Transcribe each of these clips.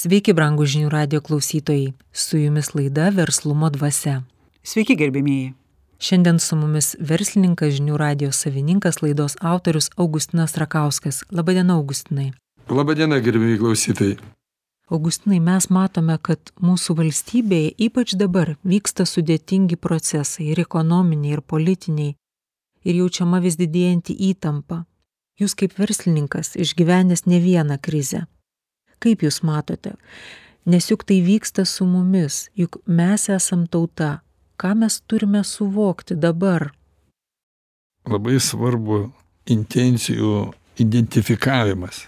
Sveiki, brangų žinių radio klausytojai. Su jumis laida Verslumo dvasia. Sveiki, gerbėmėjai. Šiandien su mumis verslininkas žinių radio savininkas laidos autorius Augustinas Rakauskas. Labadiena, Augustinai. Labadiena, gerbėjai klausytojai. Augustinai, mes matome, kad mūsų valstybėje ypač dabar vyksta sudėtingi procesai ir ekonominiai, ir politiniai, ir jaučiama vis didėjanti įtampa. Jūs kaip verslininkas išgyvenęs ne vieną krizę. Kaip jūs matote? Nes juk tai vyksta su mumis, juk mes esam tauta. Ką mes turime suvokti dabar? Labai svarbu intencijų identifikavimas.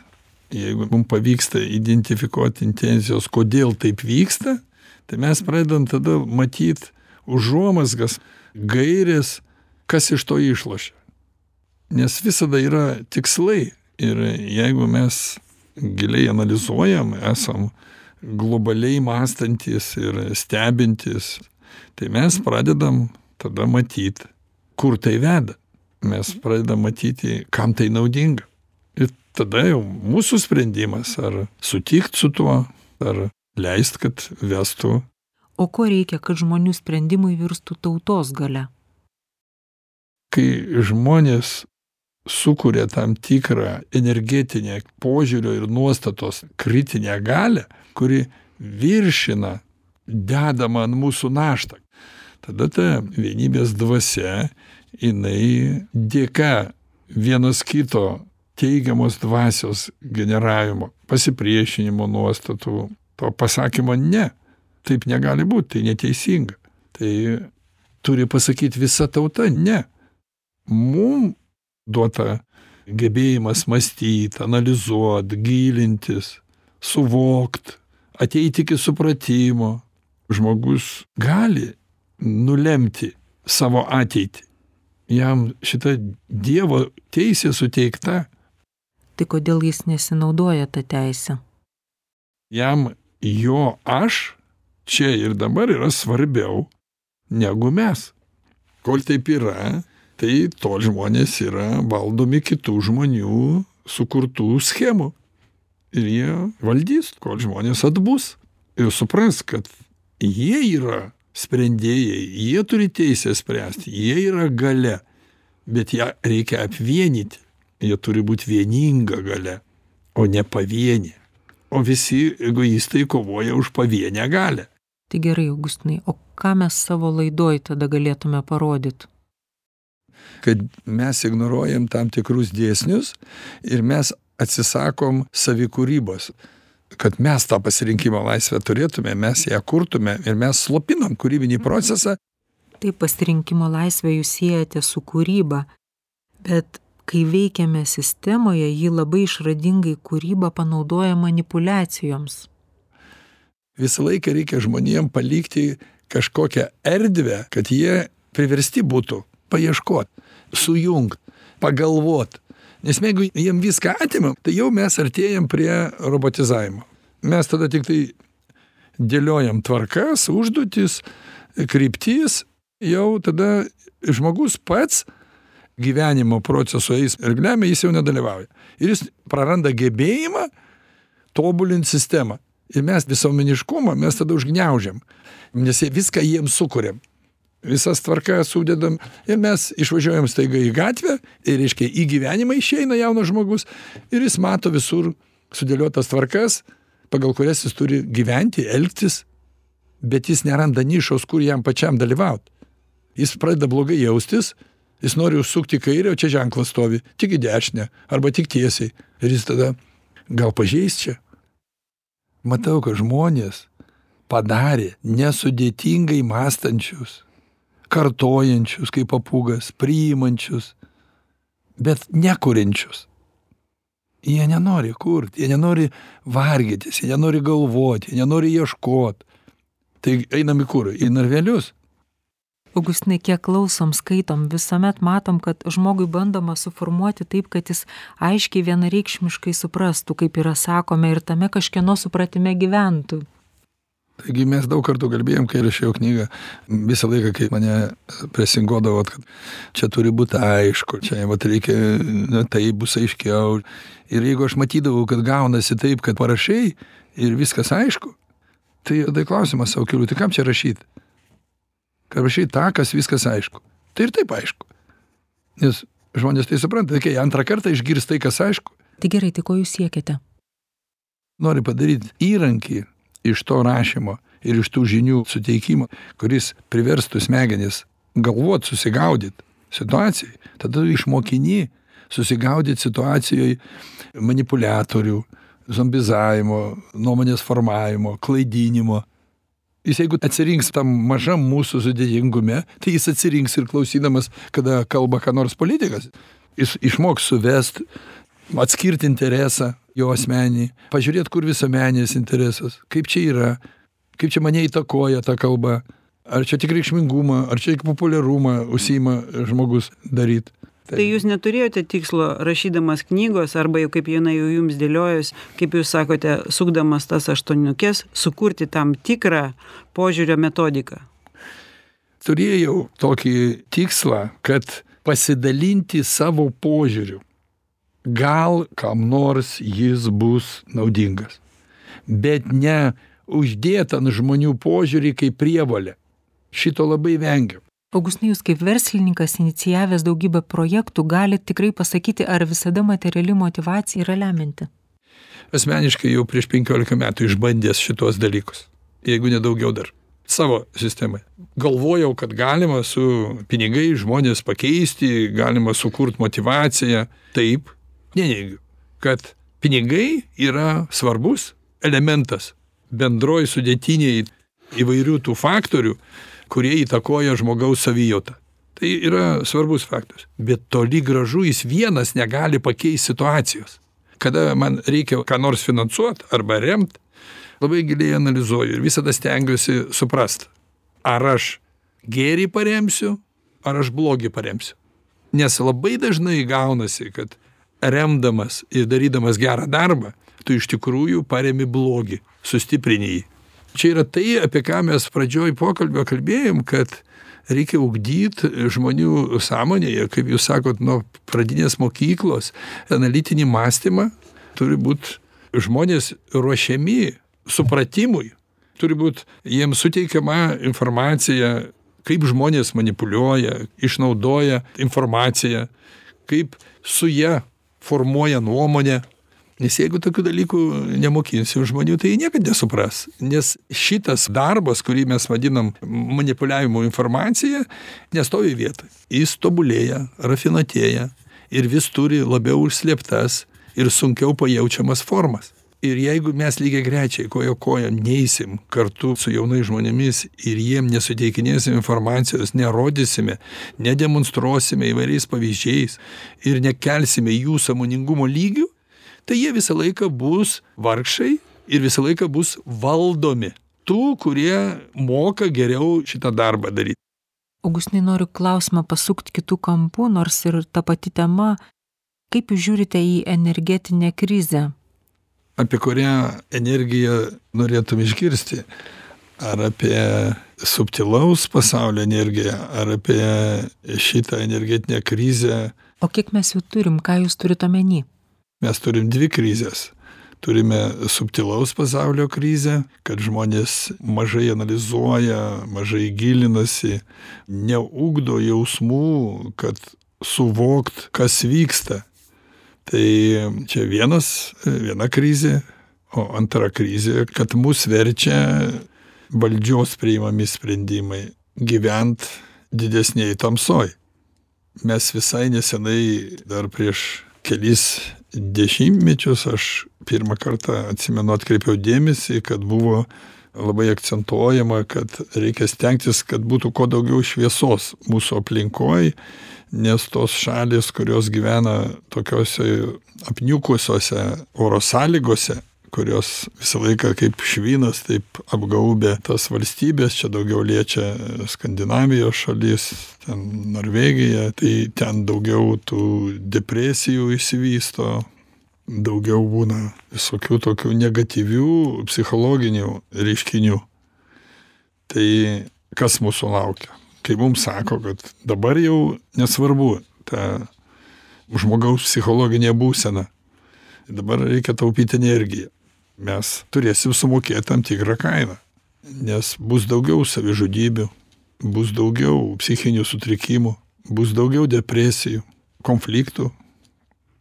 Jeigu mums pavyksta identifikuoti intencijos, kodėl taip vyksta, tai mes pradedam tada matyti užuomasgas, gairės, kas iš to išlošia. Nes visada yra tikslai ir jeigu mes giliai analizuojam, esam globaliai mąstantis ir stebintis, tai mes pradedam tada matyti, kur tai veda. Mes pradedam matyti, kam tai naudinga. Ir tada jau mūsų sprendimas, ar sutikt su tuo, ar leist, kad vestų. O ko reikia, kad žmonių sprendimai virstų tautos gale? Kai žmonės sukuria tam tikrą energetinę požiūrio ir nuostatos kritinę galę, kuri viršina dedamą ant mūsų naštą. Tada ta vienybės dvasia, jinai dėka vienas kito teigiamos dvasios generavimo, pasipriešinimo nuostatų, to pasakymo ne, taip negali būti, tai neteisinga. Tai turi pasakyti visa tauta ne. Mums duota gebėjimas mąstyt, analizuot, gilintis, suvokt, ateiti iki supratimo. Žmogus gali nulemti savo ateitį. Jam šita Dievo teisė suteikta. Tai kodėl jis nesinaudoja tą teisę? Jam jo aš čia ir dabar yra svarbiau negu mes. Kol taip yra, tai tol žmonės yra valdomi kitų žmonių sukurtų schemų. Ir jie valdys, kol žmonės atbus ir supras, kad jie yra sprendėjai, jie turi teisę spręsti, jie yra gale, bet ją reikia apvienyti, jie turi būti vieninga gale, o ne pavienė. O visi egoistai kovoja už pavienę galę. Tai gerai, Augustinai, o ką mes savo laidoj tada galėtume parodyti? Kad mes ignoruojam tam tikrus dėsnius ir mes atsisakom savikūrybos kad mes tą pasirinkimo laisvę turėtume, mes ją kurtume ir mes slopinam kūrybinį procesą. Taip pasirinkimo laisvę jūs siejate su kūryba, bet kai veikiame sistemoje, ji labai išradingai kūrybą panaudoja manipulacijoms. Visą laiką reikia žmonėm palikti kažkokią erdvę, kad jie priversti būtų paieškot, sujungt, pagalvot. Nes jeigu jiem viską atimam, tai jau mes artėjam prie robotizavimo. Mes tada tik tai dėliojam tvarkas, užduotis, kryptis, jau tada žmogus pats gyvenimo proceso eis ir glemia, jis jau nedalyvauja. Ir jis praranda gebėjimą tobulinti sistemą. Ir mes visuomeniškumą mes tada užgniaužiam, nes viską jiems sukuriam visas tvarkas sudedam ir mes išvažiuojam staiga į gatvę ir reiškia į gyvenimą išeina jaunas žmogus ir jis mato visur sudėliotas tvarkas pagal kurias jis turi gyventi elgtis bet jis neranda nišos kur jam pačiam dalyvaut. Jis pradeda blogai jaustis jis nori užsukt į kairę o čia ženklas stovi tik į dešinę arba tik tiesiai ir jis tada gal pažeist čia? Matau kad žmonės padarė nesudėtingai mąstančius kartojančius kaip papūgas, priimančius, bet nekuriančius. Jie nenori kurti, jie nenori vargytis, jie nenori galvoti, jie nenori ieškoti. Tai einam į kur? Į narvelius. Augustinai, kiek klausom, skaitom, visuomet matom, kad žmogui bandoma suformuoti taip, kad jis aiškiai vienareikšmiškai suprastų, kaip yra sakome, ir tame kažkieno supratime gyventų. Taigi mes daug kartų kalbėjom, kai rašiau knygą, visą laiką, kai mane presingodavo, kad čia turi būti aišku, čia vat, reikia, na, tai bus aiškiau. Ir jeigu aš matydavau, kad gaunasi taip, kad parašai ir viskas aišku, tai tada klausimas savo keliu, tai kam čia rašyti? Kad rašyti tą, kas viskas aišku. Tai ir taip aišku. Nes žmonės tai supranta, kai antrą kartą išgirs tai, kas aišku. Tai gerai, tai ko jūs siekiate? Nori padaryti įrankį iš to rašymo ir iš tų žinių suteikimo, kuris priverstų smegenis galvot, susigaudyt situacijai. Tada išmokini susigaudyt situacijoje manipuliatorių, zombizavimo, nuomonės formavimo, klaidinimo. Jis jeigu atsirinks tam mažam mūsų sudėtingume, tai jis atsirinks ir klausydamas, kada kalba ką nors politikas. Jis išmoks suvest, atskirti interesą jo asmenį, pažiūrėti, kur visuomenės interesas, kaip čia yra, kaip čia mane įtakoja ta kalba, ar čia tik reikšmingumą, ar čia tik populiarumą užsima žmogus daryti. Tai, tai jūs neturėjote tikslo rašydamas knygos arba jau kaip jinai jau jums dėliojus, kaip jūs sakote, sukdamas tas aštuoniukės, sukurti tam tikrą požiūrio metodiką? Turėjau tokį tikslą, kad pasidalinti savo požiūriu. Gal kam nors jis bus naudingas. Bet ne uždėt ant žmonių požiūrį kaip prievalę. Šito labai vengiam. Augustinai, jūs kaip verslininkas, inicijavęs daugybę projektų, galite tikrai pasakyti, ar visada materiali motivacija yra lemianti? Asmeniškai jau prieš 15 metų išbandęs šitos dalykus, jeigu nedaugiau dar savo sistemai. Galvojau, kad galima su pinigai žmonės pakeisti, galima sukurti motivaciją. Taip, neneigiu, kad pinigai yra svarbus elementas bendroj sudėtiniai įvairių tų faktorių, kurie įtakoja žmogaus savijautą. Tai yra svarbus faktas. Bet toli gražu jis vienas negali pakeisti situacijos. Kada man reikia ką nors finansuoti arba remti, labai giliai analizuoju ir visada stengiuosi suprasti, ar aš gėrį paremsiu, ar aš blogį paremsiu. Nes labai dažnai gaunasi, kad remdamas ir darydamas gerą darbą, tu iš tikrųjų paremi blogį, sustiprini jį. Čia yra tai apie ką mes pradžioj pokalbio kalbėjom kad reikia ugdyt žmonių sąmonėje kaip jūs sakot nuo pradinės mokyklos analitinį mąstymą. Turi būt žmonės ruošiami supratimui. Turi būt jiems suteikiama informacija kaip žmonės manipuliuoja išnaudoja informaciją kaip su ja formuoja nuomonę. Nes jeigu tokių dalykų nemokinsim žmonių tai jie niekad nesupras. Nes šitas darbas kurį mes vadinam manipuliavimu informacija nestovi vietoj jis tobulėja rafinuotėja ir vis turi labiau užslėptas ir sunkiau pajaučiamas formas ir jeigu mes lygiagrečiai koja kojon neisim kartu su jaunais žmonėmis ir jiem nesuteikinėsim informacijos nerodysime nedemonstruosime įvairiais pavyzdžiais ir nekelsime jų sąmoningumo lygių tai jie visą laiką bus vargšai ir visą laiką bus valdomi tų, kurie moka geriau šitą darbą daryti. Augustinai noriu klausimą pasukti kitų kampų, nors ir ta pati tema, kaip jūs žiūrite į energetinę krizę? Apie kurią energiją norėtum išgirsti? Ar apie subtilaus pasaulio energiją, ar apie šitą energetinę krizę? O kiek mes jų turim, ką jūs turite omeny? mes turim dvi krizes turime subtilaus pasaulio krizę kad žmonės mažai analizuoja mažai gilinasi neugdo jausmų kad suvokt kas vyksta tai čia vienas viena krizė o antra krizė kad mus verčia valdžios priimami sprendimai gyvent didesnėj tamsoj. Mes visai nesenai dar prieš kelis dešimtmečius aš pirmą kartą atsimenu atkreipiau dėmesį kad buvo labai akcentuojama kad reikia stengtis kad būtų kuo daugiau šviesos mūsų aplinkoj nes tos šalys kurios gyvena tokiose apniukusiose oro sąlygose kurios visą laiką kaip švinas taip apgaubia tas valstybes čia daugiau liečia skandinavijos šalis ten norvegija tai ten daugiau tų depresijų išsivysto daugiau būna visokių tokių negatyvių psichologinių reiškinių. Tai kas mūsų laukia kai mums sako kad dabar jau nesvarbu ta žmogaus psichologinė būsena dabar reikia taupyt energiją mes turėsim sumokėti tam tikrą kainą. Nes bus daugiau savižudybių, bus daugiau psichinių sutrikimų, bus daugiau depresijų, konfliktų,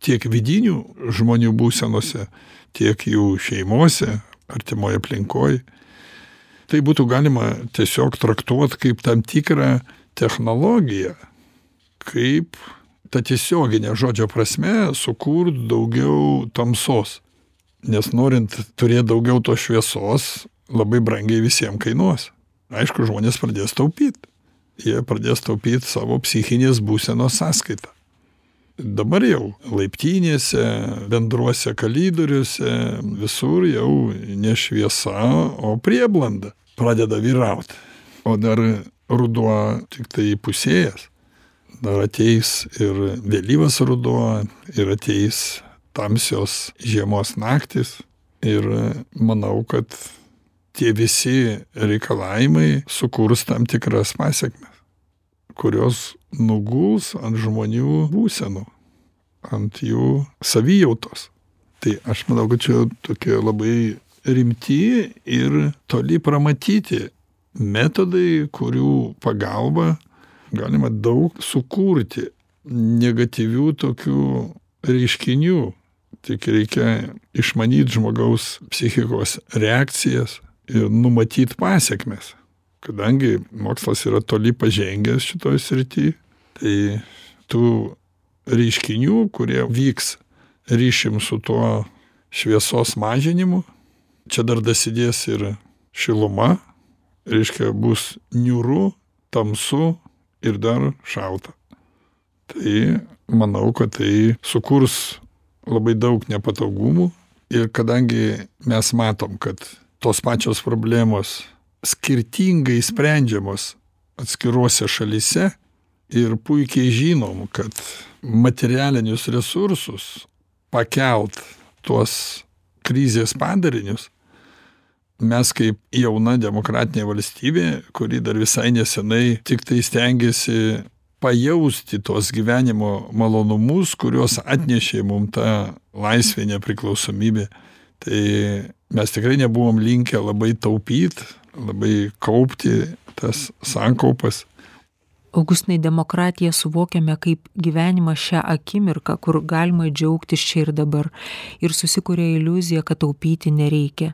tiek vidinių žmonių būsenose, tiek jų šeimose, artimoje aplinkoje. Tai būtų galima tiesiog traktuoti kaip tam tikrą technologiją, kaip ta tiesioginė žodžio prasme sukurt daugiau tamsos. Nes norint turėti daugiau tos šviesos, labai brangiai visiems kainuos. Aišku, žmonės pradės taupyti. Jie pradės taupyti savo psichinės būsenos sąskaitą. Dabar jau laiptynėse, bendruose kalidoriuose, visur jau ne šviesa, o prieblanda pradeda vyrauti. O dar ruduo tik tai pusėjas. Dar ateis ir vėlyvas ruduo, ir ateis tamsios žiemos naktis. Ir manau, kad tie visi reikalavimai sukurs tam tikras pasiekmes, kurios nuguls ant žmonių būsenų, ant jų savijautos. Tai aš manau, kad čia tokie labai rimti ir toli pramatyti metodai, kurių pagalba galima daug sukurti negatyvių tokių reiškinių. Tik reikia išmanyti žmogaus psichikos reakcijas ir numatyt pasekmes. Kadangi mokslas yra toli pažengęs šitoj srity, tai tų reiškinių, kurie vyks ryšim su tuo šviesos mažinimu, čia dar dasidės ir šiluma, reiškia bus niūru, tamsu ir dar šalta. Tai manau, kad tai sukurs labai daug nepatogumų ir kadangi mes matom, kad tos pačios problemos skirtingai sprendžiamos atskiruose šalyse ir puikiai žinom, kad materialinius resursus pakelt tuos krizės padarinius, mes kaip jauna demokratinė valstybė, kuri dar visai nesenai tik tai stengiasi pajausti tuos gyvenimo malonumus, kuriuos atnešė mum ta laisvė nepriklausomybė, tai mes tikrai nebuvom linkę labai taupyt, labai kaupti tas sankaupas. Augustinai demokratiją suvokiame kaip gyvenimą šią akimirką, kur galima džiaugtis čia ir dabar. Ir susikuria iliuzija, kad taupyti nereikia.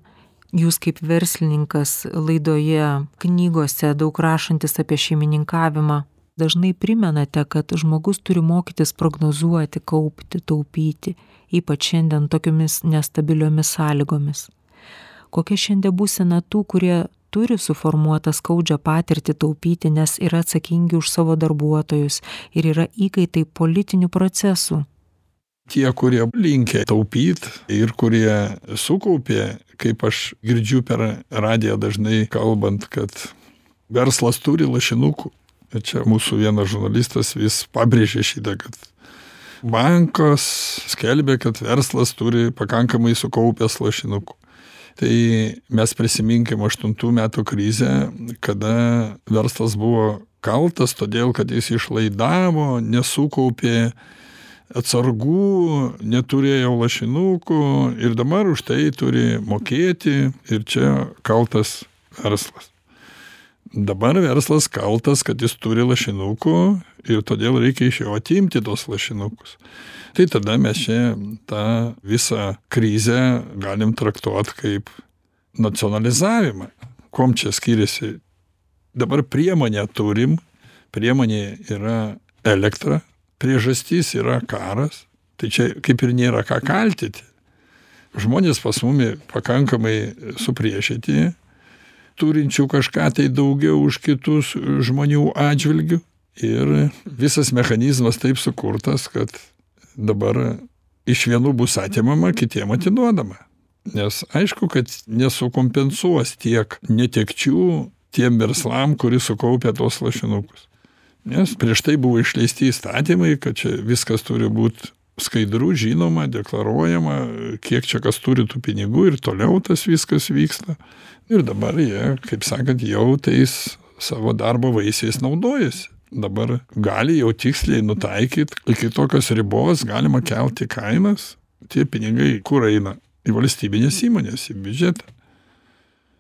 Jūs kaip verslininkas laidoje, knygose, daug rašantis apie šeimininkavimą, dažnai primenate, kad žmogus turi mokytis prognozuoti, kaupti, taupyti, ypač šiandien tokiomis nestabiliomis sąlygomis kokia šiandien būsena tų, kurie turi suformuotą skaudžią patirtį taupyti, nes yra atsakingi už savo darbuotojus ir yra įkaitai politinių procesų. Tie, kurie linkė taupyti ir kurie sukaupė, kaip aš girdžiu per radiją dažnai kalbant, kad verslas turi lašinukų. Čia mūsų vienas žurnalistas vis pabrėžė šitą, kad bankos skelbė, kad verslas turi pakankamai sukaupęs lašinukų tai mes prisiminkim aštuntų metų krizę kada verslas buvo kaltas todėl kad jis išlaidavo nesukaupė atsargų neturėjo lašinukų ir dabar už tai turi mokėti ir čia kaltas verslas. Dabar verslas kaltas kad jis turi lašinukų ir todėl reikia iš jo atimti tuos lašinukus. Tai tada mes čia tą visą krizę galim traktuot kaip nacionalizavimą. Kuom čia skiriasi? Dabar priemonę turim. Priemonė yra elektra. Priežastis yra karas. Tai čia kaip ir nėra ką kaltyti. Žmonės pas mumi pakankamai supriešinti turinčių kažką tai daugiau už kitus žmonių atžvilgiu ir visas mechanizmas taip sukurtas kad dabar iš vienų bus atimama kitiem atiduodama. Nes aišku kad nesukompensuos tiek netekčių tiem verslam kurie sukaupę tuos lašinukus. Nes prieš tai buvo išleisti įstatymai kad čia viskas turi būt skaidru žinoma deklaruojama kiek čia kas turi tų pinigų ir toliau tas viskas vyksta. Ir dabar jie kaip sakant jau tais savo darbo vaisiais naudojasi dabar gali jau tiksliai nutaikyt iki tokios ribos galima kelti kainas tie pinigai kur eina į valstybinės įmonės, į biudžetą.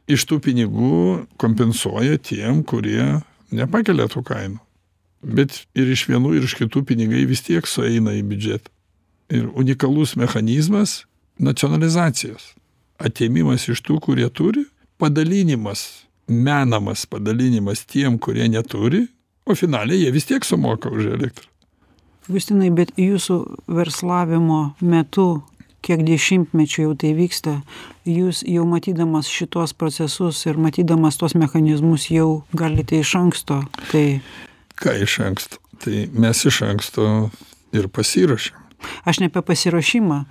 Iš tų pinigų kompensuoja tiem, kurie nepakelia tų kainų. Bet ir iš vienų, ir iš kitų pinigai vis tiek sueina į biudžetą. Ir unikalus mechanizmas nacionalizacijos. Atėmimas iš tų, kurie turi, padalinimas, menamas padalinimas tiem, kurie neturi, o finaliai jie vis tiek sumoka už elektrą. Augustinai, bet jūsų verslavimo metu, kiek dešimtmečių jau tai vyksta, jūs jau matydamas šitos procesus ir matydamas tos mechanizmus jau galite iš anksto. Tai Ką iš anksto? Tai mes iš anksto ir pasiruošėm. aš ne apie pasiruošimą.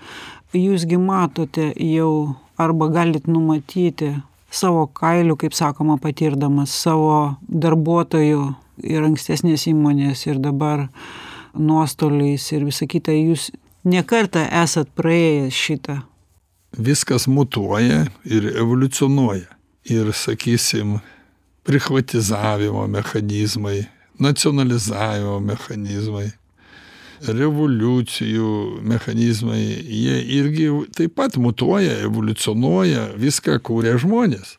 Jūsgi matote jau arba galit numatyti savo kailių, kaip sakoma, patirdamas savo darbuotojų ir ankstesnės įmonės ir dabar nuostoliais ir visa kita, jūs nekartą esat praėjęs šitą. Viskas mutuoja ir evoliucionuoja. Ir, sakysim, privatizavimo mechanizmai, nacionalizavimo mechanizmai, revoliucijų mechanizmai, jie irgi taip pat mutuoja, evoliucionuoja, viską kūrė žmonės.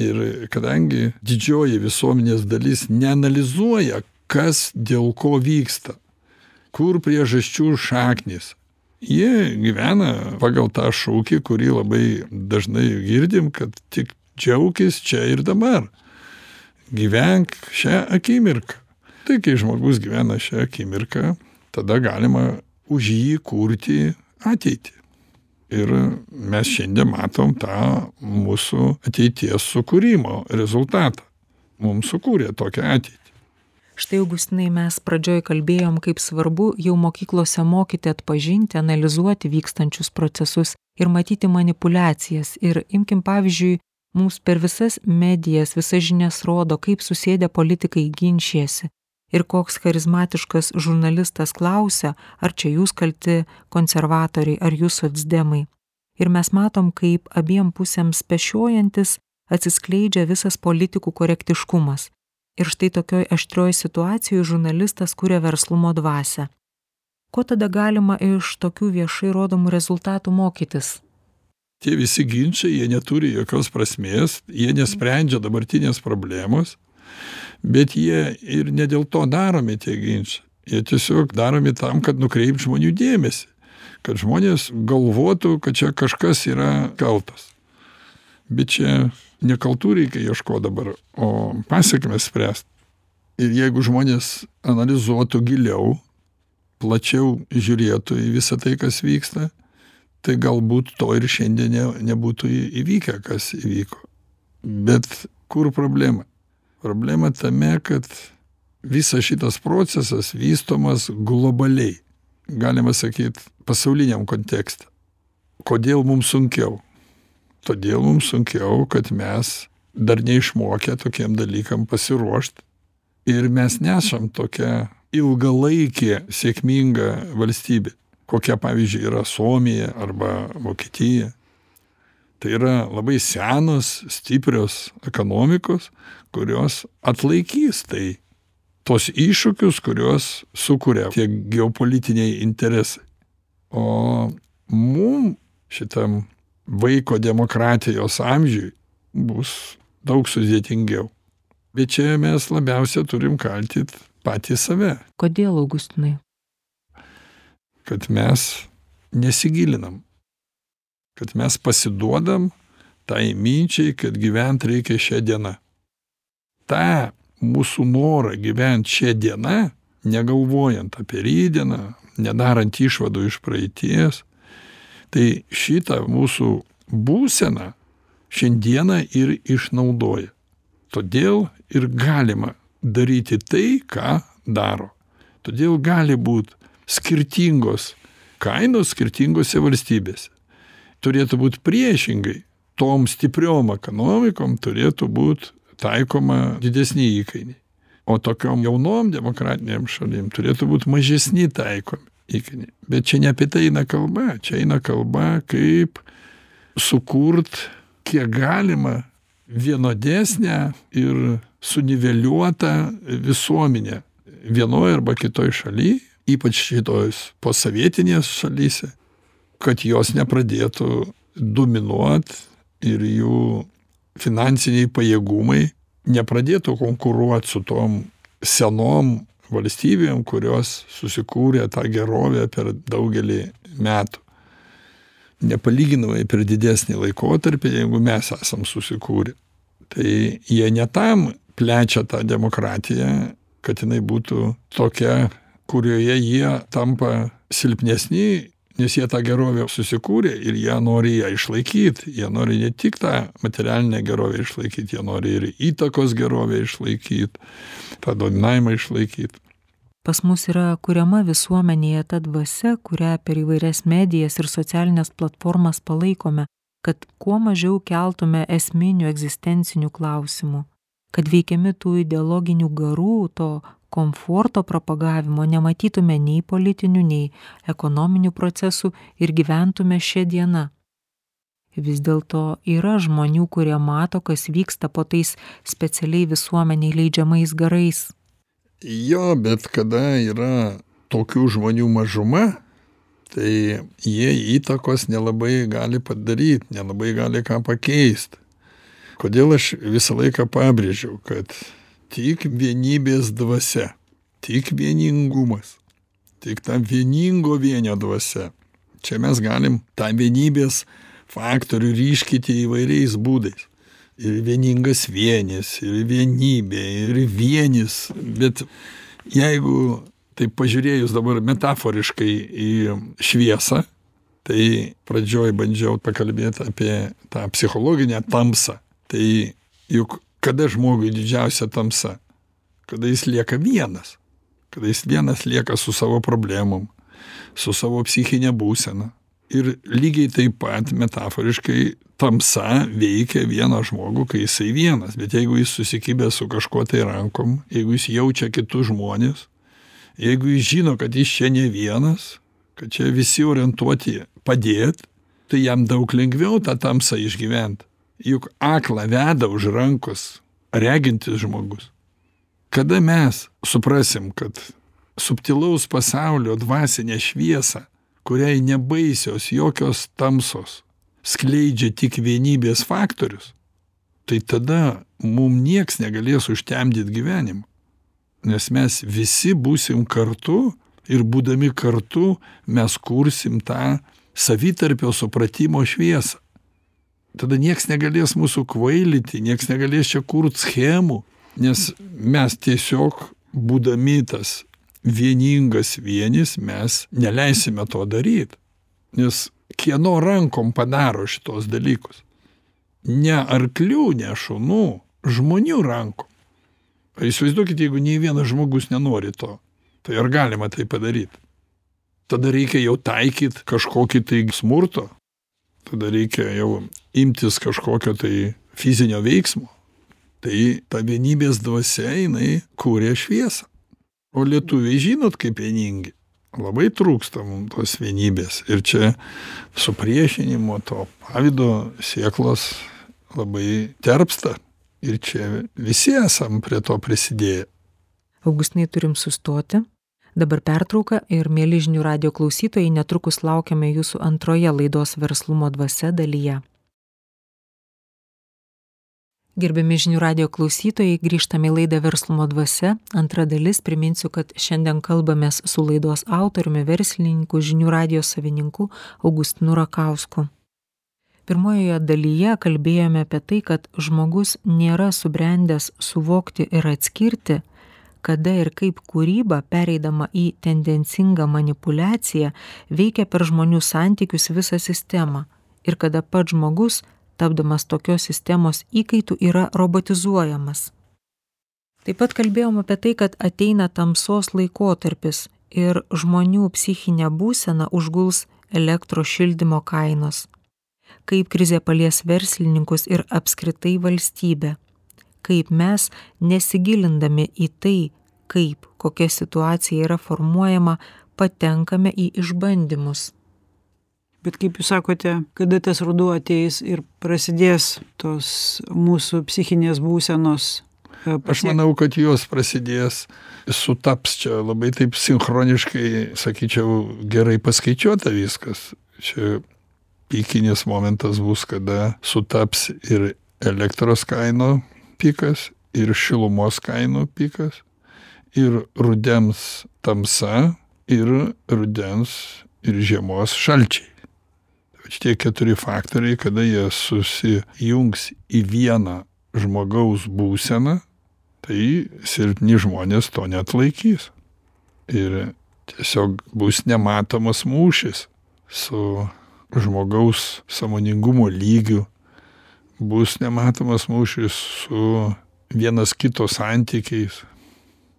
Ir kadangi didžioji visuomenės dalis neanalizuoja, kas dėl ko vyksta, kur priežasčių šaknis, jie gyvena pagal tą šūkį, kurį labai dažnai girdim, kad tik džiaugis čia ir dabar. Gyvenk šią akimirką. Tai kai žmogus gyvena šią akimirką, tada galima už jį kurti ateitį. Ir mes šiandien matom tą mūsų ateities sukūrimo rezultatą. Mums sukūrė tokią ateitį. Štai, Augustinai, mes pradžioj kalbėjom, kaip svarbu jau mokyklose mokyti atpažinti, analizuoti vykstančius procesus ir matyti manipulacijas. Ir imkim pavyzdžiui, mums per visas medijas, visas žinias rodo, kaip susėdę politikai ginčiasi. Ir koks charizmatiškas žurnalistas klausia, ar čia jūs kalti konservatoriai, ar jūs socdemai. Ir mes matom, kaip abiem pusėms pešiojantis atsiskleidžia visas politikų korektiškumas. Ir štai tokioj aštrioj situacijoje žurnalistas kuria verslumo dvasę. Ko tada galima iš tokių viešai rodomų rezultatų mokytis? Tie visi ginčiai, jie neturi jokios prasmės, jie nesprendžia dabartinės problemos, bet jie ir ne dėl to daromi tie ginčiai. Jie tiesiog daromi tam, kad nukreip žmonių dėmesį, kad žmonės galvotų, kad čia kažkas yra kaltas. Bet čia nekaltų reikia ieškoti dabar, o pasiekmes spręsti. Ir jeigu žmonės analizuotų giliau, plačiau žiūrėtų į visą tai, kas vyksta, tai galbūt to ir šiandien ne, nebūtų įvykę, kas įvyko. Bet kur problema? Problema tame, kad visas šitas procesas vystomas globaliai, galima sakyti, pasauliniam kontekste. Kodėl mums sunkiau? Todėl mums sunkiau, kad mes dar neišmokę tokiem dalykam pasiruošti ir mes nesam tokia ilgalaikė sėkminga valstybė, kokia pavyzdžiui yra Suomija arba Vokietija. Tai yra labai senos, stiprios ekonomikos, kurios atlaikys tai tos iššūkius, kuriuos sukuria tie geopolitiniai interesai. O mum šitam vaiko demokratijos amžiui bus daug sudėtingiau. Bet čia mes labiausia turim kaltyti patį save. Kodėl, Augustinai? Kad mes nesigilinam. Kad mes pasiduodam tai minčiai, kad gyventi reikia šią dieną. Ta mūsų norą gyventi šią dieną, negalvojant apie rydieną, nedarant išvadų iš praeities, tai šitą mūsų būseną šiandieną ir išnaudoja. Todėl ir galima daryti tai, ką daro. Todėl gali būti skirtingos kainos skirtingose valstybėse. Turėtų būti priešingai. Tom stipriom ekonomikom turėtų būti taikoma didesni įkainiai. O tokiom jaunom demokratiniam šalim turėtų būti mažesni taikomi įkainiai. Bet čia ne apie tai eina kalba, čia eina kalba, kaip sukurt kiek galima vienodesnę ir suniveliuotą visuomenę vienoje arba kitoj šaly, ypač šitos posovietinės šalyse, kad jos nepradėtų dominuot ir jų finansiniai pajėgumai nepradėtų konkuruot su tom senom valstybėm kurios susikūrė tą gerovę per daugelį metų. Nepalyginamai per didesnį laikotarpį jeigu mes esam susikūrę. Tai jie ne tam plečia tą demokratiją kad jinai būtų tokia kurioje jie tampa silpnesni nes jie tą gerovę susikūrė ir jie nori ją išlaikyt. Jie nori ne tik tą materialinę gerovę išlaikyt jie nori ir įtakos gerovę išlaikyt tą dominavimą išlaikyt. Pas mus yra kuriama visuomenėje ta dvasia kurią per įvairias medijas ir socialines platformas palaikome kad kuo mažiau keltume esminių egzistencinių klausimų kad veikiami tų ideologinių garų to komforto propagavimo nematytume nei politinių nei ekonominių procesų ir gyventume šia diena. Vis dėlto yra žmonių kurie mato kas vyksta po tais specialiai visuomenei leidžiamais garais. Jo bet kada yra tokių žmonių mažuma tai jie įtakos nelabai gali padaryt nelabai gali ką pakeist. Kodėl aš visą laiką pabrėžiau kad tik vienybės dvasia tik vieningumas tik ta vieningo vienio dvasia. Čia mes galim tą vienybės faktorių ryškinti įvairiais būdais. Ir vieningas vienis ir vienybė ir vienis. Bet jeigu taip pažiūrėjus dabar metaforiškai į šviesą tai pradžioj bandžiau pakalbėt apie tą psichologinę tamsą. Tai juk kada žmogui didžiausia tamsa? Kada jis lieka vienas? Kada jis vienas lieka su savo problemom su savo psichine būsena? Ir lygiai taip pat metaforiškai tamsa veikia vieną žmogų kai jisai vienas. Bet jeigu jis susikibęs su kažkuo tai rankom jeigu jis jaučia kitus žmones jeigu jis žino kad jis čia ne vienas kad čia visi orientuoti padėt tai jam daug lengviau tą tamsą išgyvent juk aklą veda už rankos regintis žmogus. Kada mes suprasim kad subtilaus pasaulio dvasinę šviesą kuriai nebaisios jokios tamsos skleidžia tik vienybės faktorius tai tada mum nieks negalės užtemdyt gyvenimo nes mes visi būsim kartu ir būdami kartu mes kursim tą savitarpio supratimo šviesą tada nieks negalės mūsų kvailyti nieks negalės čia kurt schemų nes mes tiesiog būdami tas vieningas vienis mes neleisime to daryt. Nes kieno rankom padaro šituos dalykus? Ne arklių ne šunų žmonių rankom. Įsivaizduokit jeigu nei vienas žmogus nenori to tai ar galima tai padaryt? Tada reikia jau taikyt kažkokį tai smurto tada reikia jau imtis kažkokio tai fizinio veiksmo. Tai ta vienybės dvasia jinai kuria šviesą. O lietuviai žinot kaip vieningi? Labai trūksta mum tos vienybės. Ir čia supriešinimo to pavydo sėklos labai terpsta. Ir čia visi esam prie to prisidėję. Augustinai turim sustoti dabar pertrauka ir mieli žinių radijo klausytojai netrukus laukiame jūsų antroje laidos verslumo dvasia dalyje. Gerbiami žinių radijo klausytojai grįžtam į laidą verslumo dvasia. Antra dalis priminsiu kad šiandien kalbamės su laidos autoriumi verslininku žinių radijo savininku augustinu rakausku. Pirmojoje dalyje kalbėjome apie tai kad žmogus nėra subrendęs suvokti ir atskirti kada ir kaip kūryba pereidama į tendencingą manipuliaciją veikia per žmonių santykius visą sistemą. Ir kada pats žmogus tapdamas tokios sistemos įkaitu yra robotizuojamas. Taip pat kalbėjom apie tai kad ateina tamsos laikotarpis ir žmonių psichinę būseną užguls elektros šildymo kainos. Kaip krizė palies verslininkus ir apskritai valstybę kaip mes nesigilindami į tai kaip kokia situacija yra formuojama patenkame į išbandymus. Bet kaip jūs sakote kada tas ruduo ateis ir prasidės tos mūsų psichinės būsenos e, aš manau kad jos prasidės sutaps čia labai taip sinchroniškai sakyčiau gerai paskaičiuota viskas. Čia pikinis momentas bus, kada sutaps ir elektros kainų pikas, ir šilumos kainų pikas, ir rudens tamsa, ir rudens ir žiemos šalčiai. Šitie keturi faktoriai, kada jie susijungs į vieną žmogaus būseną, tai silpni žmonės to net laikys. Ir tiesiog bus nematomas mūšis su žmogaus samoningumo lygiu, bus nematomas mūšis su vienas kito santykiais.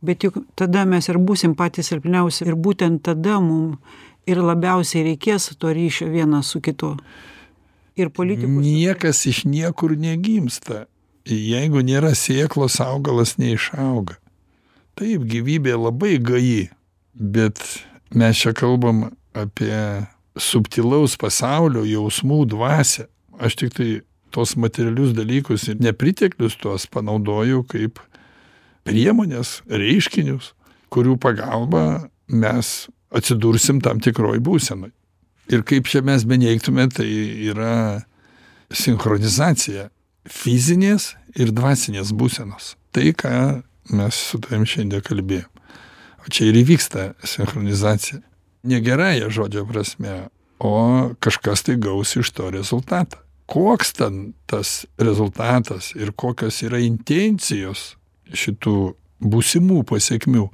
Bet juk tada mes ir būsim patys silpniausi ir būtent tada mum ir labiausiai reikės to ryšio vienas su kitu. Ir politikų. Niekas iš niekur negimsta. Jeigu nėra sėklos, augalas neišauga. Taip, gyvybė labai gaji, bet mes čia kalbam apie subtilaus pasaulio jausmų dvasę. Aš tik tai tos materialius dalykus ir nepriteklius tuos panaudoju kaip priemonės, reiškinius, kurių pagalba mes atsidursim tam tikroj būsenoj. Ir kaip čia mes beneigtume, tai yra sinchronizacija fizinės ir dvasinės būsenos. Tai, ką mes su tavim šiandien kalbėjom. O čia ir įvyksta sinchronizacija. Ne gerąją žodžio prasme, o kažkas tai gaus iš to rezultatą. Koks ten tas rezultatas ir kokios yra intencijos šitų būsimų pasiekmių,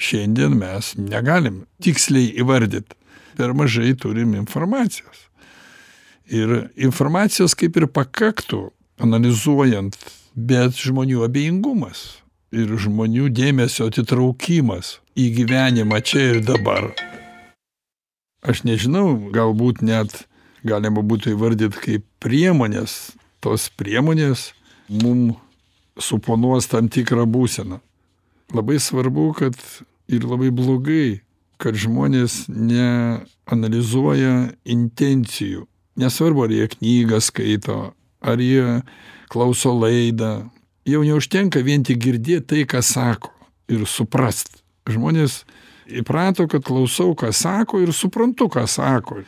šiandien mes negalim tiksliai įvardyt. Per mažai turim informacijos. Ir informacijos kaip ir pakaktų, analizuojant, bet žmonių abejingumas ir žmonių dėmesio atitraukimas į gyvenimą čia ir dabar. Aš nežinau, galbūt net galima būtų įvardyti kaip priemonės. Tos priemonės mum suponuos tam tikrą būseną. Labai svarbu, kad ir labai blogai, kad žmonės neanalizuoja intencijų. Nesvarbu, ar jie knygą skaito, ar jie klauso laidą. Jau neužtenka vien tik girdėti tai, ką sako ir suprast. Žmonės įprato, kad klausau, ką sako ir suprantu, ką sako.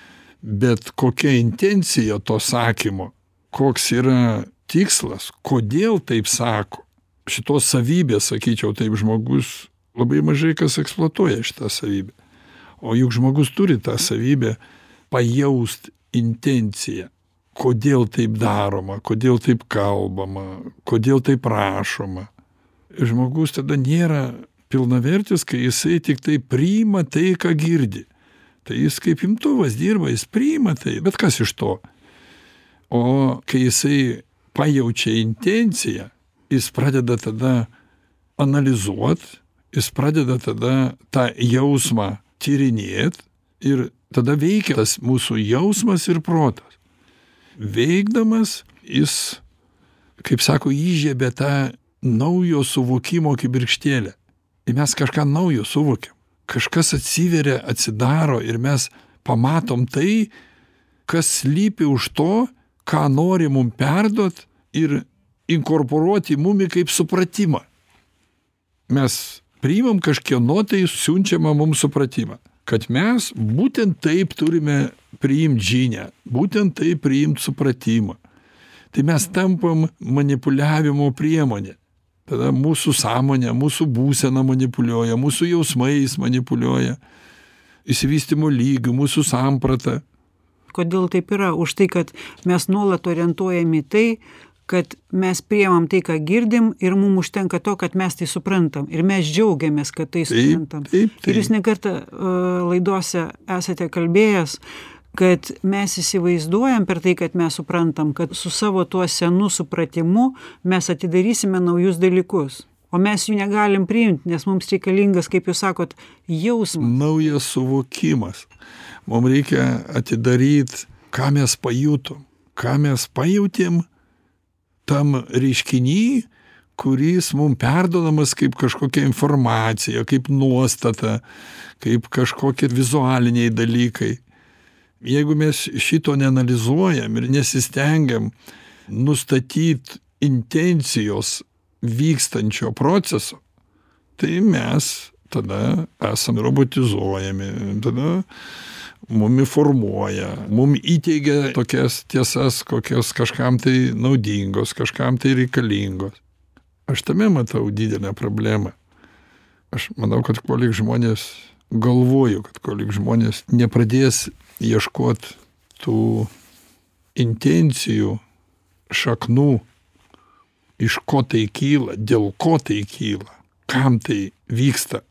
Bet kokia intencija to sakymo, koks yra tikslas, kodėl taip sako. Šitos savybės, sakyčiau, taip žmogus labai mažai kas eksploatuoja šitą savybę. O juk žmogus turi tą savybę pajaust intenciją. Kodėl taip daroma, kodėl taip kalbama, kodėl taip rašoma. Žmogus tada nėra pilnavertis, kai jisai tik tai priima tai, ką girdi. Tai jis kaip imtuvas dirba, jis priima tai, bet kas iš to? O kai jisai pajaučia intenciją, jis pradeda tada analizuot, jis pradeda tada tą jausmą tyrinėt ir tada veikia tas mūsų jausmas ir protas. Veikdamas jis, kaip sako, įžiebė tą naujo suvokimo kibirkštėlę. Ir mes kažką naujo suvokiam. Kažkas atsiveria, atsidaro ir mes pamatom tai, kas slypi už to, ką nori mum perduot ir inkorporuoti mumi kaip supratimą. Mes priimam kažkieno tai siunčiamą mums supratimą, kad mes būtent taip turime priimti žinę, būtent taip priimti supratimą. Tai mes tampam manipuliavimo priemonė. Tada mūsų sąmonė, mūsų būsena manipuliuoja, mūsų jausmais manipuliuoja, įsivystimo lygių, mūsų samprata. Kodėl taip yra? Už tai, kad mes nuolat orientuojami tai, kad mes priemam tai, ką girdim ir mum užtenka to, kad mes tai suprantam. Ir mes džiaugiamės, kad tai suprantam. Taip, taip, taip. Ir jūs nekartą uh, laidose esate kalbėjęs, kad mes įsivaizduojam per tai, kad mes suprantam, kad su savo tuo senu supratimu mes atidarysime naujus dalykus. O mes jų negalim priimti, nes mums reikalingas, kaip jūs sakot, jausmas. Naujas suvokimas. Mums reikia atidaryti, ką mes pajutom, ką mes pajutėm tam reiškiny, kuris mum perdodamas kaip kažkokia informacija, kaip nuostata, kaip kažkokie vizualiniai dalykai. Jeigu mes šito neanalizuojam ir nesistengiam nustatyti intencijos vykstančio proceso, tai mes tada esam robotizuojami, tada mumi formuoja mum įteigia tokias tiesas kokios kažkam tai naudingos kažkam tai reikalingos. Aš tame matau didelę problemą. Aš manau kad kolik žmonės galvoju kad kolik žmonės nepradės ieškot tų intencijų šaknų iš ko tai kyla dėl ko tai kyla kam tai vyksta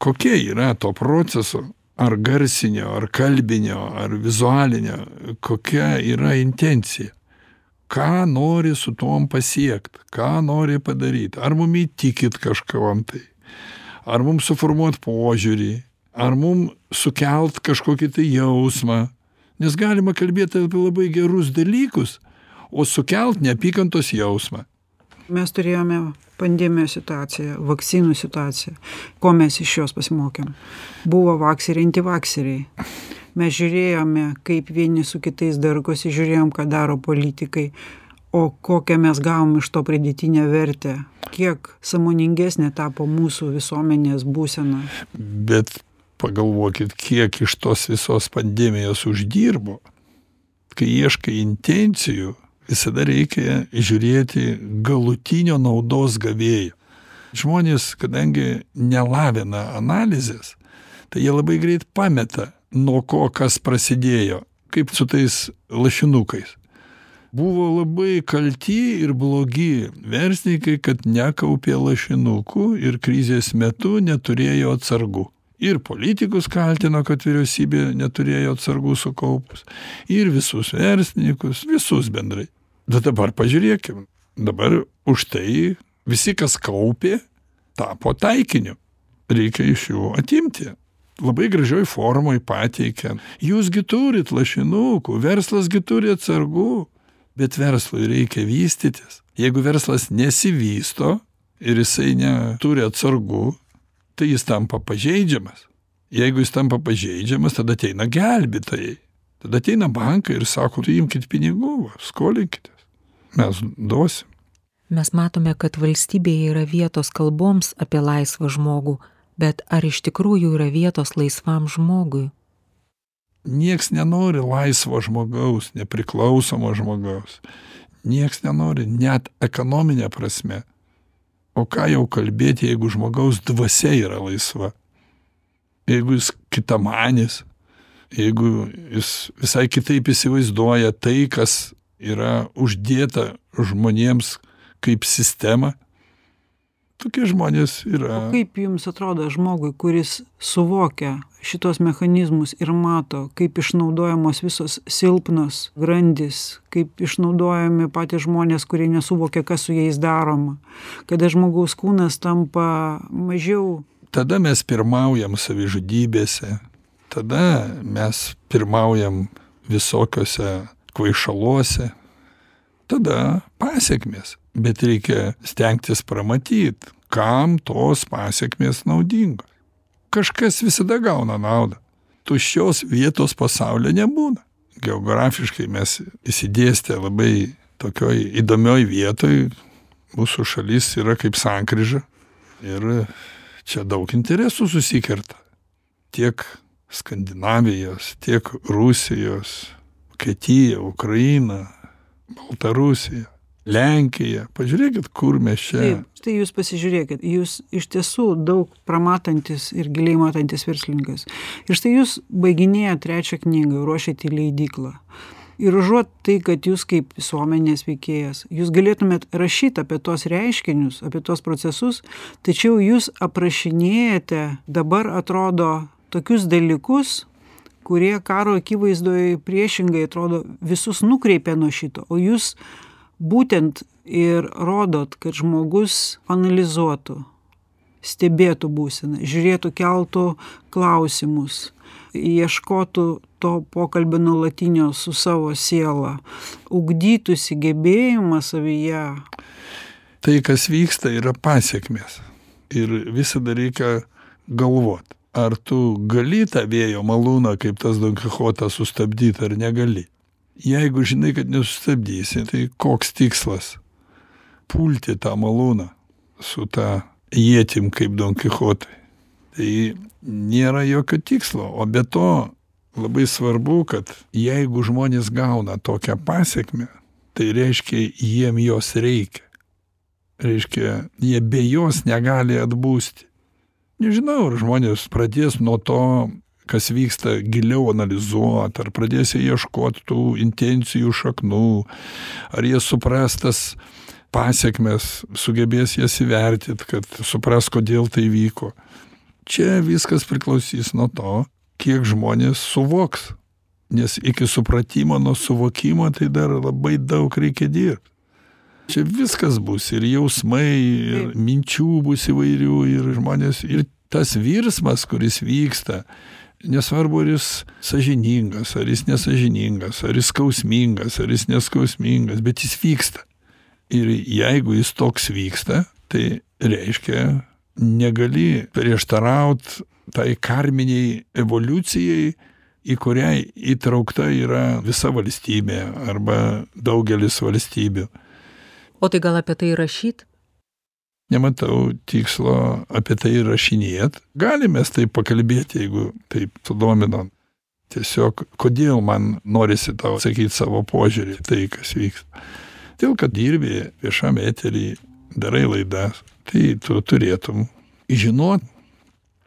kokia yra to proceso ar garsinio ar kalbinio ar vizualinio kokia yra intencija. Ką nori su tuom pasiekt ką nori padaryt. Ar mum įtikyt kažkuom tai? Ar mum suformuot požiūrį ar mum sukelt kažkokį tai jausmą? Nes galima kalbėt apie labai gerus dalykus o sukelt neapykantos jausmą. Mes turėjome pandemijos situaciją vakcinų situaciją. Ko mes iš jos pasimokėm? Buvo vakseriai antivakseriai. Mes žiūrėjome kaip vieni su kitais darkosi žiūrėjom ką daro politikai o kokią mes gavom iš to pridėtinę vertę. Kiek sąmoningesnė tapo mūsų visuomenės būsena. Bet pagalvokit kiek iš tos visos pandemijos uždirbo. Kai ieškai intencijų visada reikia žiūrėti galutinio naudos gavėjo. Žmonės kadangi nelavina analizės tai jie labai greit pameta nuo ko kas prasidėjo kaip su tais lašinukais. Buvo labai kalti ir blogi verslininkai kad nekaupė lašinukų ir krizės metu neturėjo atsargų ir politikus kaltino kad vyriausybė neturėjo atsargų sukaupus. Ir visus verslininkus visus bendrai. Bet dabar pažiūrėkim. Dabar už tai visi kas kaupė tapo taikiniu. Reikia iš jų atimti. Labai gražioj formoj pateikia jūs gi turit lašinukų verslas gi turi atsargų. Bet verslui reikia vystytis. Jeigu verslas nesivysto ir jisai neturi atsargų tai jis tampa pažeidžiamas. Jeigu jis tampa pažeidžiamas tada ateina gelbėtojai. Tada ateina bankai ir sako tai imkit pinigų va skolinkitės. Mes duosim. Mes matome kad valstybėje yra vietos kalboms apie laisvą žmogų bet ar iš tikrųjų yra vietos laisvam žmogui? Nieks nenori laisvo žmogaus nepriklausomo žmogaus. Nieks nenori net ekonomine prasme o ką jau kalbėt jeigu žmogaus dvasia yra laisva? Jeigu jis kitamanis? Jeigu jis visai kitaip įsivaizduoja tai kas yra uždėta žmonėms kaip sistema tokie žmonės yra. Kaip jums atrodo žmogui kuris suvokia šituos mechanizmus ir mato kaip išnaudojamos visos silpnos grandys kaip išnaudojami patys žmonės kurie nesuvokia kas su jais daroma kada žmogaus kūnas tampa mažiau? Tada mes pirmaujam savižudybėse tada mes pirmaujam visokiuose kvaišaluose tada pasekmės bet reikia stengtis pramatyt kam tos pasekmės naudingos. Kažkas visada gauna naudą. Tuščios vietos pasaulyje nebūna. Geografiškai mes išsidėstę labai tokioj įdomioj vietoj mūsų šalis yra kaip sankryža ir čia daug interesų susikerta. Tiek skandinavijos tiek rusijos vokietija ukraina baltarusija lenkija. Pažiūrėkit kur mes čia. Štai jūs pasižiūrėkit jūs iš tiesų daug pramatantis ir giliai matantis verslininkas. Ir štai jūs baiginėjat trečią knygą ruošiat į leidyklą. Ir užuot tai kad jūs kaip visuomenės veikėjas jūs galėtumėt rašyt apie tuos reiškinius apie tuos procesus tačiau jūs aprašinėjate dabar atrodo tokius dalykus kurie karo akivaizdoj priešingai atrodo visus nukreipia nuo šito. O jūs būtent ir rodot kad žmogus analizuotų stebėtų būseną žiūrėtų keltų klausimus ieškotų to pokalbio nuolatinio su savo siela ugdytųsi gebėjimą savyje. Tai kas vyksta yra pasekmės ir visada reikia galvot ar tu gali tą vėjo malūną kaip tas donkichotas sustabdyt ar negali jeigu žinai kad nesustabdysi tai koks tikslas? Pulti tą malūną su ta ietim kaip donkichotui tai nėra jokio tikslo o be to labai svarbu kad jeigu žmonės gauna tokią pasekmę tai reiškia jiem jos reikia. Reiškia jie be jos negali atbusti nežinau ar žmonės pradės nuo to kas vyksta giliau analizuot ar pradės jie ieškot tų intencijų šaknų ar jie supras tas pasekmes sugebės jas įvertint kad supras kodėl tai vyko. Čia viskas priklausys nuo to kiek žmonės suvoks. Nes iki supratimo nuo suvokimo tai dar labai daug reikia dirbt. Čia viskas bus ir jausmai ir minčių bus įvairių ir žmonės ir tas virsmas kuris vyksta nesvarbu ar jis sąžiningas ar jis nesąžiningas ar jis skausmingas ar jis neskausmingas bet jis vyksta. Ir jeigu jis toks vyksta tai reiškia negali prieštaraut tai karminei evoliucijai į kurią įtraukta yra visa valstybė arba daugelis valstybių. O tai gal apie tai rašyt nematau tikslo apie tai rašinėt. Galim mes taip pakalbėt jeigu taip sudomino. Tiesiog kodėl man norisi tau sakyt savo požiūrį į tai kas vyksta. Todėl kad dirbi viešam etery darai laidas tai tu turėtum žinot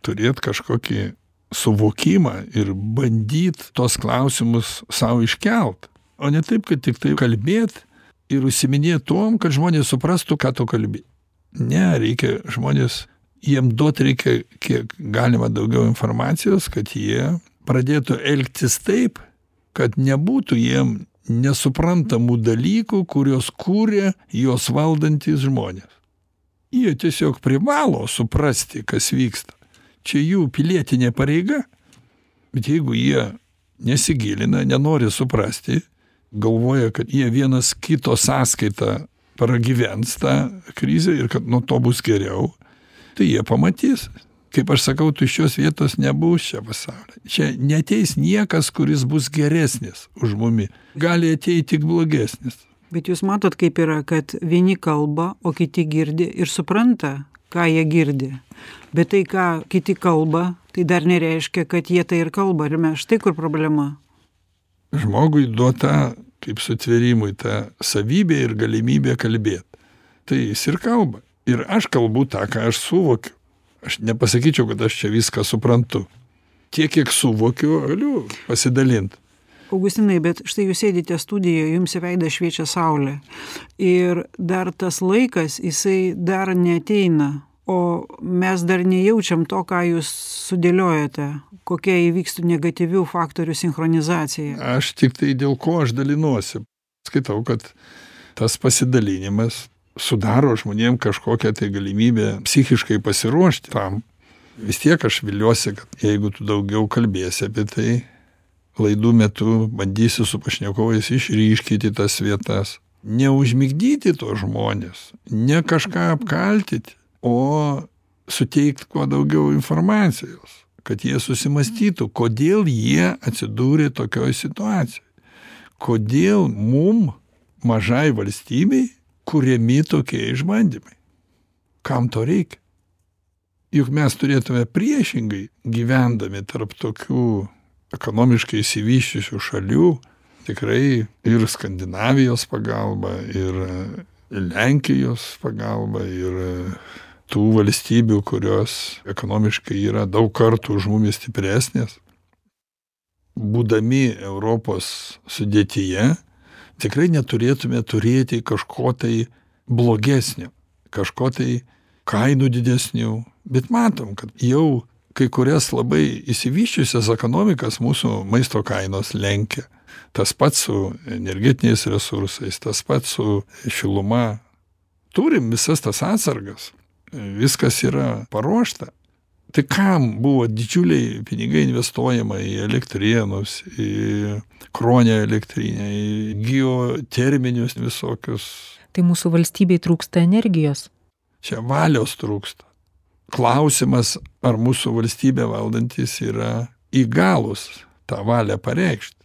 turėt kažkokį suvokimą ir bandyt tuos klausimus sau iškelt. O ne taip kad tiktai kalbėt ir užsiiminėt tuom kad žmonės suprastų ką tu kalbi ne reikia žmonės jiem duot reikia kiek galima daugiau informacijos kad jie pradėtų elgtis taip kad nebūtų jiem nesuprantamų dalykų kuriuos kuria juos valdantys žmonės. Jie tiesiog privalo suprasti kas vyksta. Čia jų pilietinė pareiga bet jeigu jie nesigilina nenori suprasti galvoja kad jie vienas kito sąskaita pragyvens tą krizę ir kad nuo to bus geriau tai jie pamatys. Kaip aš sakau tuščios vietos nebus čia pasauly čia neateis niekas kuris bus geresnis už mumi. Gali ateit tik blogesnis. Bet jūs matot kaip yra kad vieni kalba o kiti girdi ir supranta ką jie girdi. Bet tai ką kiti kalba tai dar nereiškia kad jie tai ir kalba. Ir mes štai kur problema. Žmogui duota kaip sutvėrimui ta savybė ir galimybė kalbėt. Tai jis ir kalba. Ir aš kalbu tą ką aš suvokiu. Aš nepasakyčiau kad aš čia viską suprantu. Tiek kiek suvokiu galiu pasidalint. Augustinai bet štai jūs sėdite studijoj jums į veidą šviečia saulė. Ir dar tas laikas jisai dar neateina o mes dar nejaučiam to ką jūs sudėliojote. Kokia įvykstų negatyvių faktorių sinchronizacija? Aš tiktai dėl ko aš dalinuosi. Skaitau kad tas pasidalinimas sudaro žmonėm kažkokią tai galimybę psichiškai pasiruošti tam. Vis tiek aš viliuosi kad jeigu tu daugiau kalbėsi apie tai laidų metu bandysiu su pašnekovais išryškinti tas vietas. Neužmigdyti tuos žmones ne kažką apkaltyti o suteikt kuo daugiau informacijos kad jie susimąstytų kodėl jie atsidūrė tokioj situacijoj. Kodėl mum mažai valstybei kuriami tokie išbandymai. Kam to reikia? Juk mes turėtume priešingai gyvendami tarp tokių ekonomiškai išsivysčiusių šalių tikrai ir skandinavijos pagalba ir lenkijos pagalba ir tų valstybių kurios ekonomiškai yra daug kartų už mumis stipresnės būdami europos sudėtyje tikrai neturėtume turėti kažko tai blogesnio kažko tai kainų didesnių. Bet matom kad jau kai kurias labai išsivysčiusias ekonomikas mūsų maisto kainos lenkia. Tas pats su energetiniais resursais tas pats su šiluma. Turim visas tas atsargas viskas yra paruošta. Tai kam buvo didžiuliai pinigai investuojama į elektrėnus į kruonio elektrinę į geoterminius visokius? Tai mūsų valstybei trūksta energijos. Čia valios trūksta. Klausimas ar mūsų valstybę valdantys yra įgalūs tą valią pareikšt.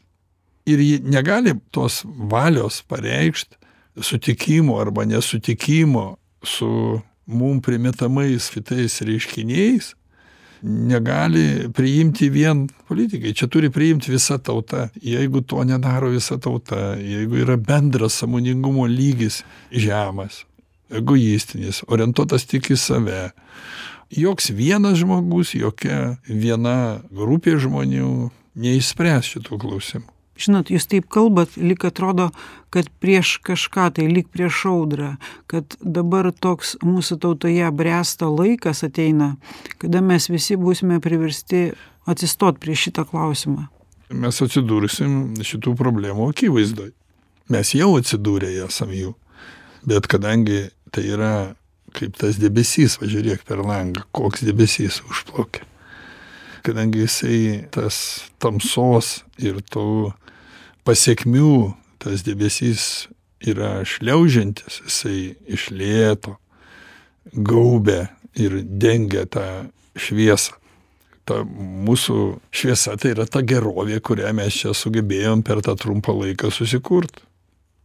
Ir ji negali tos valios pareikšt sutikimo arba nesutikimo su mum primetamais kitais reiškiniais negali priimti vien politikai. Čia turi priimt visa tauta. Jeigu to nedaro visa tauta jeigu yra bendras sąmoningumo lygis žemas egoistinis orientuotas tik į save joks vienas žmogus jokia viena grupė žmonių neišspręs šitų klausimų žinot jūs taip kalbat lyg atrodo kad prieš kažką tai lyg prieš audrą kad dabar toks mūsų tautoje bręsta laikas ateina kada mes visi būsime priversti atsistot prieš šitą klausimą mes atsidursim šitų problemų akivaizdoj. Mes jau atsidūrę esam jų. Bet kadangi tai yra kaip tas debesys va žiūrėk per langą koks debesys užplaukia. Kadangi jisai tas tamsos ir tų pasekmių tas debesys yra šliaužiantis jisai iš lėto gaubia ir dengia tą šviesą. Ta mūsų šviesa tai yra ta gerovė kurią mes čia sugebėjom per tą trumpą laiką susikurt.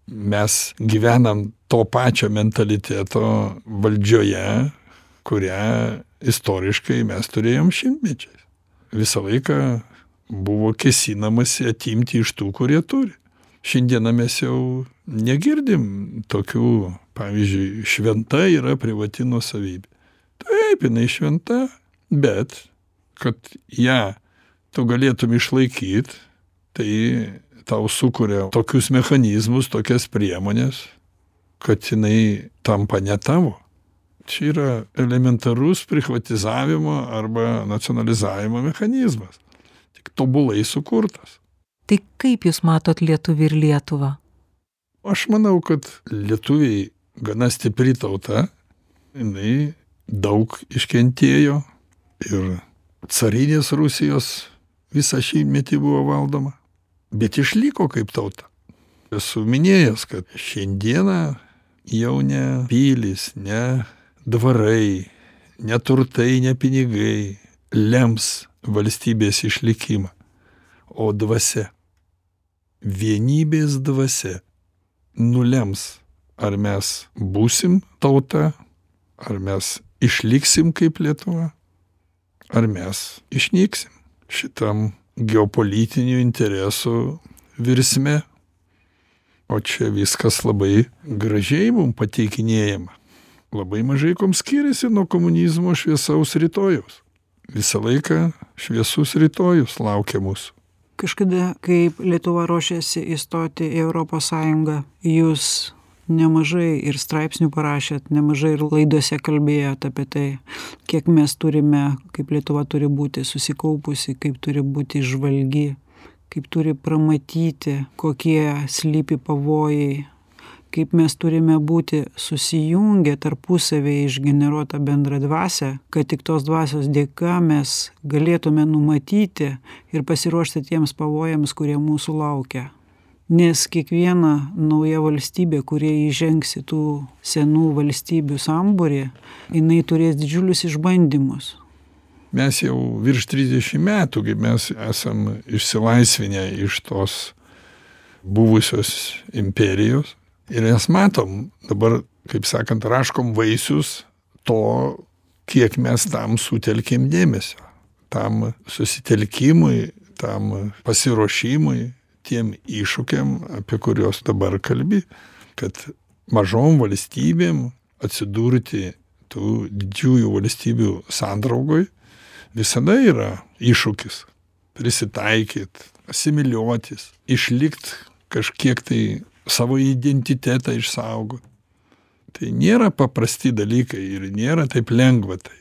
Mes gyvenam to pačio mentaliteto valdžioje kurią istoriškai mes turėjom šimtmečiais. Visą laiką buvo kėsinamasi atimti iš tų kurie turi. Šiandieną mes jau negirdim tokių pavyzdžiui šventa yra privati nuosavybė. Taip jinai šventa bet kad ją tu galėtum išlaikyt tai tau sukuria tokius mechanizmus tokias priemones kad jinai tampa ne tavo. Čia yra elementarus prichvatizavimo arba nacionalizavimo mechanizmas tobulai sukurtas. Tai kaip Jūs matot lietuvį ir Lietuvą? Aš manau, kad lietuviai gana stipri tauta, jinai daug iškentėjo ir carinės Rusijos visą šimtmetį buvo valdoma, bet išliko kaip tauta. Esu minėjęs, kad šiandieną jau ne pilis, ne dvarai, ne turtai, ne pinigai lems valstybės išlikimą, o dvasia, vienybės dvasia nulems, ar mes būsim tauta, ar mes išliksim kaip Lietuva, ar mes išnyksim šitam geopolitinių interesų virsme. O čia viskas labai gražiai mums pateikinėjama. Labai mažai kom skiriasi nuo komunizmo šviesaus rytojaus visą laiką šviesus rytojus laukia mūsų. Kažkada, kaip Lietuva ruošiasi įstoti į Europos Sąjungą, jūs nemažai ir straipsnių parašėt, nemažai ir laidose kalbėjot apie tai, kiek mes turime, kaip Lietuva turi būti susikaupusi, kaip turi būti žvalgi, kaip turi pramatyti, kokie slypi pavojai kaip mes turime būti susijungę tarpusavyje išgeneruotą bendrą dvasią kad tik tos dvasios dėka mes galėtume numatyti ir pasiruošti tiems pavojams kurie mūsų laukia. Nes kiekviena nauja valstybė kuri įžengs į tų senų valstybių sambūrį jinai turės didžiulius išbandymus. Mes jau virš trisdešim metų kaip mes esam išsilaisvinę iš tos buvusios imperijos ir mes matom dabar kaip sakant raškom vaisius to kiek mes tam sutelkėm dėmesio. Tam susitelkimui tam pasiruošimui tiem iššūkiam apie kuriuos dabar kalbi kad mažom valstybėm atsidurti tų didžiųjų valstybių sandraugoj visada yra iššūkis prisitaikyt asimiliuotis išlikt kažkiek tai savo identitetą išsaugot. Tai nėra paprasti dalykai ir nėra taip lengva tai.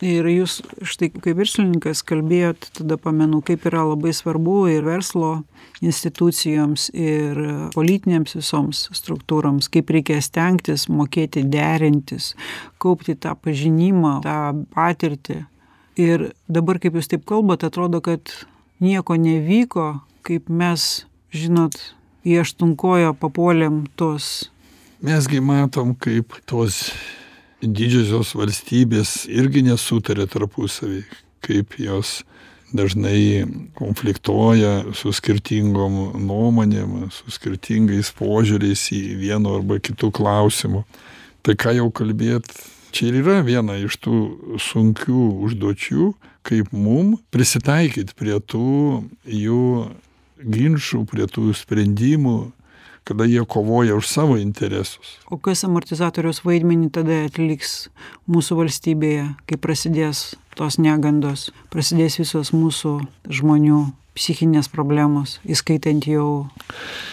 Ir jūs štai kaip verslininkas kalbėjot, tada pamenu, kaip yra labai svarbu ir verslo institucijoms, ir politinėms visoms struktūroms, kaip reikia stengtis, mokėti derintis, kaupti tą pažinimą, tą patirtį. Ir dabar, kaip jūs taip kalbate, atrodo, kad nieko nevyko, kaip mes, žinot, į aštuonkojo papuolėm tos. Mes gi matom, kaip tos didžiosios valstybės irgi nesutarė tarpusavį, kaip jos dažnai konfliktuoja su skirtingom nuomonėm, su skirtingais požiūriais į vieno arba kitų klausimų. Tai ką jau kalbėt čia ir yra viena iš tų sunkių užduočių kaip mum prisitaikyt prie tų jų ginčų prie tų sprendimų kada jie kovoja už savo interesus. O kas amortizatoriaus vaidmenį tada atliks mūsų valstybėje kai prasidės tos negandos prasidės visos mūsų žmonių psichinės problemos įskaitant jau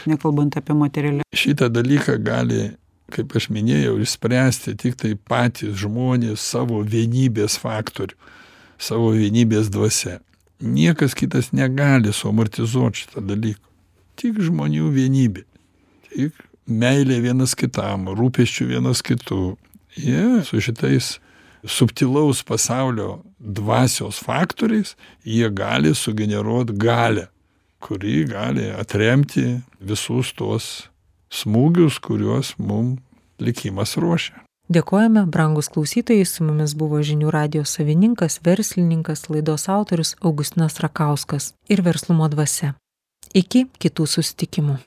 nekalbant apie materialią šitą dalyką gali kaip aš minėjau išspręsti tiktai patys žmonės savo vienybės faktorių savo vienybės dvasia niekas kitas negali suamortizuot šito dalyko. Tik žmonių vienybė. Tik meilė vienas kitam rūpesčiu vienas kitu. Jie su šitais subtilaus pasaulio dvasios faktoriais jie gali sugeneruot galią kuri gali atremti visus tuos smūgius kuriuos mum likimas ruošia dėkojame brangūs klausytojai su mumis buvo žinių radijo savininkas verslininkas laidos autorius augustinas rakauskas ir verslumo dvasia. Iki kitų susitikimų